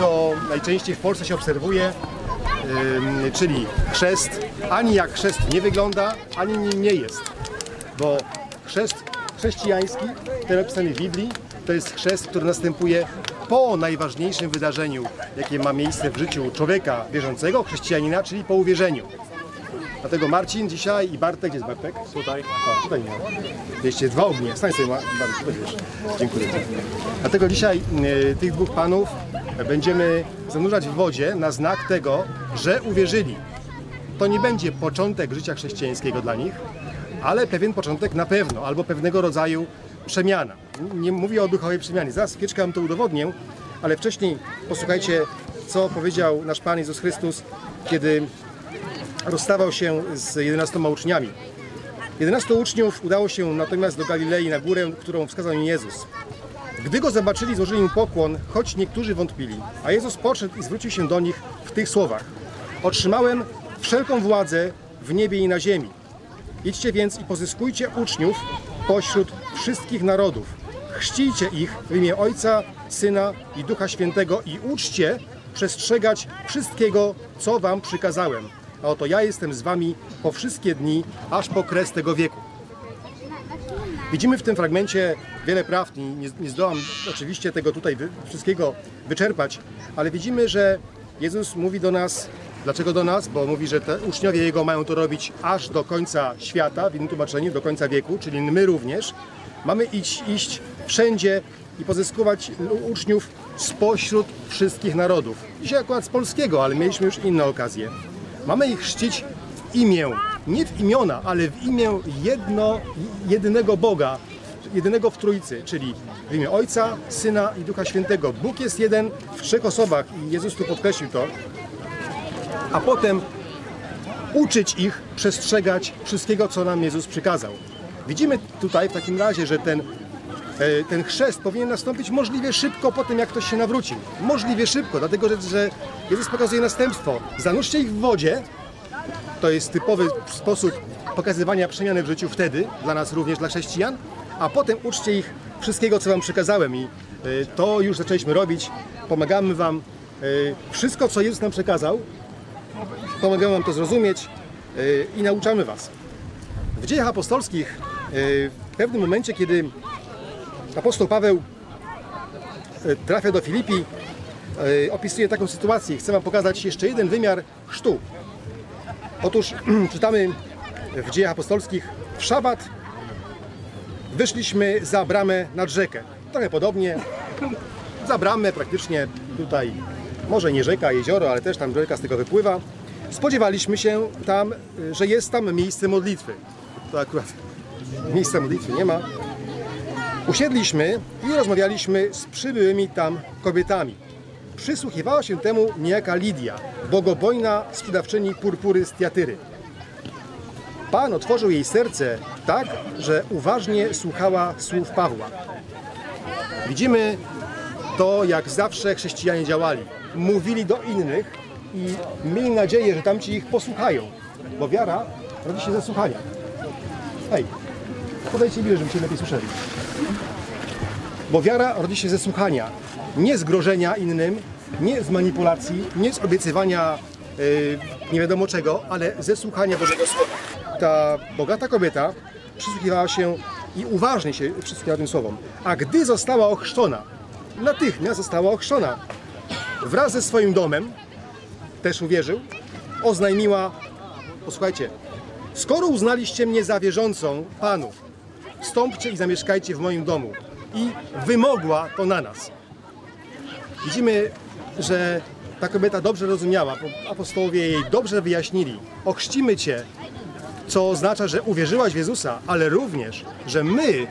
co najczęściej w Polsce się obserwuje, czyli chrzest ani jak chrzest nie wygląda, ani nim nie jest. Bo chrzest chrześcijański, ten opisany w Biblii, to jest chrzest, który następuje po najważniejszym wydarzeniu, jakie ma miejsce w życiu człowieka wierzącego, chrześcijanina, czyli po uwierzeniu. Dlatego Marcin dzisiaj i Bartek, gdzie jest Bartek? Tutaj. O, tutaj nie. Jeszcze dwa ognie. Stań sobie, Bartek, będziesz. Dziękuję. Dlatego dzisiaj y, tych dwóch panów będziemy zanurzać w wodzie na znak tego, że uwierzyli. To nie będzie początek życia chrześcijańskiego dla nich, ale pewien początek na pewno, albo pewnego rodzaju przemiana. Nie mówię o duchowej przemianie. Zaraz chwileczkę wam to udowodnię, ale wcześniej posłuchajcie, co powiedział nasz Pan Jezus Chrystus, kiedy rozstawał się z 11 uczniami. 11 uczniów udało się natomiast do Galilei na górę, którą wskazał im Jezus. Gdy go zobaczyli, złożyli mu pokłon, choć niektórzy wątpili. A Jezus podszedł i zwrócił się do nich w tych słowach: Otrzymałem wszelką władzę w niebie i na ziemi. Idźcie więc i pozyskujcie uczniów pośród wszystkich narodów. Chrzcijcie ich w imię Ojca, Syna i Ducha Świętego i uczcie przestrzegać wszystkiego, co wam przykazałem. A oto ja jestem z wami po wszystkie dni, aż po kres tego wieku. Widzimy w tym fragmencie wiele prawd. Nie, nie, zdołam oczywiście tego tutaj wszystkiego wyczerpać, ale widzimy, że Jezus mówi do nas, dlaczego do nas? Bo mówi, że uczniowie Jego mają to robić aż do końca świata, w innym tłumaczeniu, do końca wieku, czyli my również. Mamy iść, iść wszędzie i pozyskiwać uczniów spośród wszystkich narodów. Dzisiaj akurat z polskiego, ale mieliśmy już inne okazje. Mamy ich chrzcić w imię, nie w imiona, ale w imię jedno, jedynego Boga, jedynego w Trójcy, czyli w imię Ojca, Syna i Ducha Świętego. Bóg jest jeden w trzech osobach i Jezus tu podkreślił to. A potem uczyć ich przestrzegać wszystkiego, co nam Jezus przykazał. Widzimy tutaj w takim razie, że ten, ten chrzest powinien nastąpić możliwie szybko po tym, jak ktoś się nawrócił. Możliwie szybko, dlatego że, że Jezus pokazuje następstwo. Zanurzcie ich w wodzie, to jest typowy sposób pokazywania przemiany w życiu wtedy, dla nas również, dla chrześcijan, a potem uczcie ich wszystkiego, co Wam przekazałem i y, to już zaczęliśmy robić. Pomagamy Wam y, wszystko, co Jezus nam przekazał, pomagamy Wam to zrozumieć i nauczamy Was. W dziejach apostolskich w pewnym momencie, kiedy apostoł Paweł y, trafia do Filipi, y, opisuje taką sytuację. Chcę Wam pokazać jeszcze jeden wymiar chrztu. Otóż czytamy w dziejach apostolskich w szabat wyszliśmy za bramę nad rzekę. Trochę podobnie. Za bramę praktycznie tutaj, może nie rzeka, jezioro, ale też tam rzeka z tego wypływa. Spodziewaliśmy się tam, y, że jest tam miejsce modlitwy. To akurat miejsca modlitwy nie ma. Usiedliśmy i rozmawialiśmy z przybyłymi tam kobietami. Przysłuchiwała się temu niejaka Lidia, bogobojna sprzedawczyni purpury z Tiatyry. Pan otworzył jej serce tak, że uważnie słuchała słów Pawła. Widzimy to, jak zawsze chrześcijanie działali. Mówili do innych i mieli nadzieję, że tamci ich posłuchają, bo wiara rodzi się ze słuchania. Hej, podejdźcie bliżej, żebyście lepiej słyszeli. Bo wiara rodzi się ze słuchania, nie z grożenia innym, nie z manipulacji, nie z obiecywania yy, nie wiadomo czego, ale ze słuchania Bożego Słowa. Ta bogata kobieta przysłuchiwała się i uważnie się przysłuchiwała tym słowom. A gdy została ochrzczona, natychmiast została ochrzczona, wraz ze swoim domem, też uwierzył, oznajmiła, posłuchajcie, skoro uznaliście mnie za wierzącą Panu, wstąpcie i zamieszkajcie w moim domu. I wymogła to na nas. Widzimy, że ta kobieta dobrze rozumiała, apostołowie jej dobrze wyjaśnili. Ochrzcimy Cię, co oznacza, że uwierzyłaś w Jezusa, ale również, że my,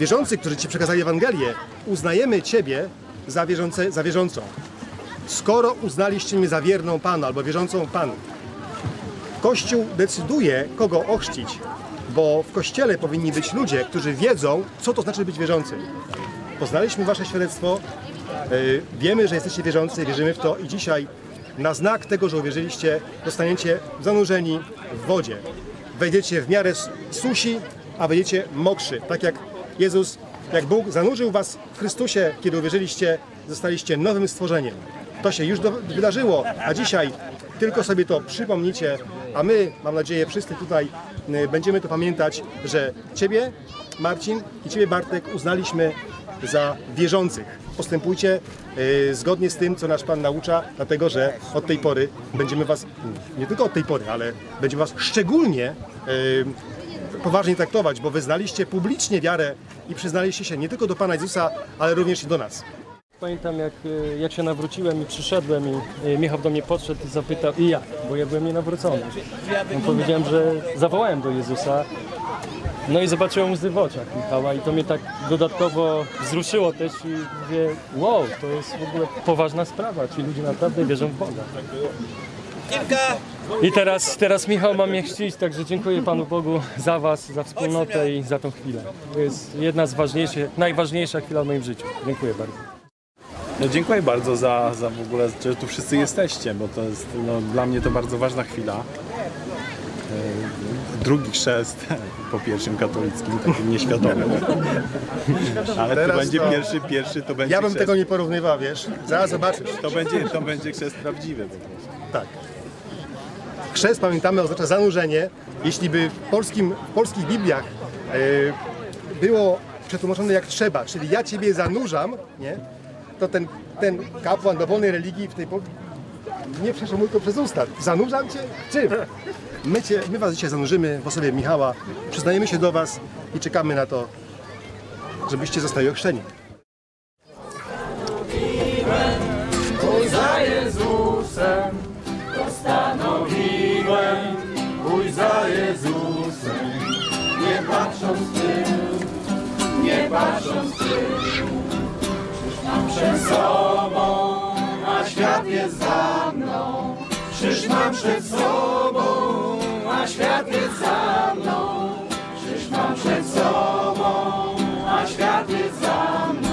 wierzący, którzy Ci przekazali Ewangelię, uznajemy Ciebie za, wierzące, za wierzącą. Skoro uznaliście mnie za wierną Panu albo wierzącą Panu, Kościół decyduje, kogo ochrzcić, bo w Kościele powinni być ludzie, którzy wiedzą, co to znaczy być wierzącym. Poznaliśmy Wasze świadectwo, yy, wiemy, że jesteście wierzący, wierzymy w to i dzisiaj na znak tego, że uwierzyliście, zostaniecie zanurzeni w wodzie. Wejdziecie w miarę susi, a wejdziecie mokrzy, tak jak Jezus jak Bóg zanurzył was w Chrystusie, kiedy uwierzyliście, zostaliście nowym stworzeniem. To się już do, wydarzyło, a dzisiaj tylko sobie to przypomnicie, a my, mam nadzieję, wszyscy tutaj y, będziemy to pamiętać, że Ciebie, Marcin i Ciebie, Bartek, uznaliśmy za wierzących. Postępujcie y, zgodnie z tym, co nasz Pan naucza, dlatego że od tej pory będziemy Was, nie tylko od tej pory, ale będziemy Was szczególnie y, poważnie traktować, bo wyznaliście publicznie wiarę i przyznaliście się nie tylko do Pana Jezusa, ale również i do nas. Pamiętam jak, e, jak się nawróciłem i przyszedłem i e, Michał do mnie podszedł i zapytał i jak, bo ja byłem nienawrócony. No, powiedziałem, że zawołałem do Jezusa. No i zobaczyłem łzy w oczach Michała i to mnie tak dodatkowo wzruszyło też i mówię, wow, to jest w ogóle poważna sprawa, ci ludzie naprawdę wierzą w Boga. I teraz, teraz Michał ma mnie chrzcić, także dziękuję Panu Bogu za Was, za wspólnotę i za tą chwilę. To jest jedna z ważniejszych, najważniejsza chwila w moim życiu. Dziękuję bardzo. No dziękuję bardzo za, za w ogóle, że tu wszyscy jesteście, bo to jest no, dla mnie to bardzo ważna chwila. E, Drugi chrzest po pierwszym katolickim, takim nieświadomym. Ale to Teraz będzie to- pierwszy, pierwszy to będzie Ja bym chrzest. tego nie porównywał, wiesz. Zaraz zobaczysz. To będzie, to będzie chrzest prawdziwy po prostu. Tak. Chrzest, pamiętamy, oznacza zanurzenie. Jeśli by w, polskim, w polskich Bibliach e, było przetłumaczone jak trzeba, czyli ja Ciebie zanurzam, nie? To ten, ten kapłan dowolnej religii w tej nie przeszło mu to przez usta. Zanurzam Cię? Czym? My, cię, my Was dzisiaj zanurzymy w osobie Michała, przyznajemy się do Was i czekamy na to, żebyście zostali ochrzczeni. Pójdź za Jezusem, postanowiłem, pójdź Jezusem, nie patrząc w tył, nie patrząc w tył. Przed sobą, a świat jest za mną. Krzyż mam przed sobą, a świat jest za mną. Krzyż mam przed sobą, a świat jest za mną.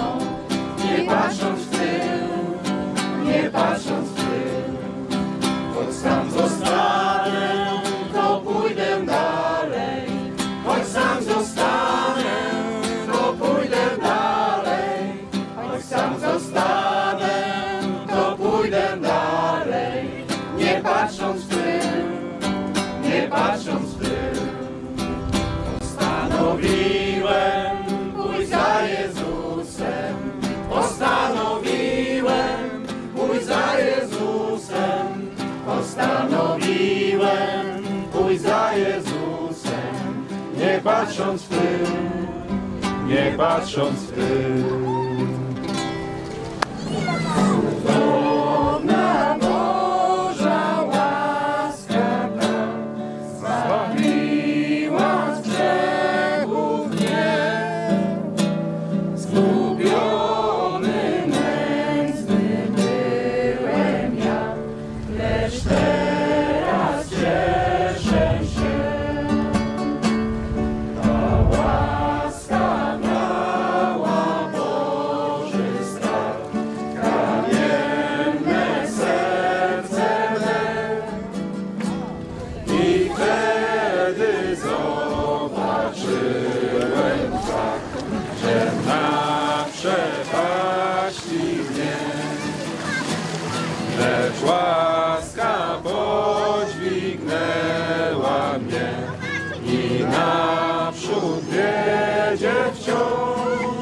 Postanowiłem pójść za Jezusem. Postanowiłem pójść za Jezusem. Postanowiłem pójść za Jezusem. Nie patrząc w tył, nie patrząc w tył. Zobaczyłem tak, że na przepaści mnie, lecz łaska podźwignęła mnie i naprzód wiedzie wciąż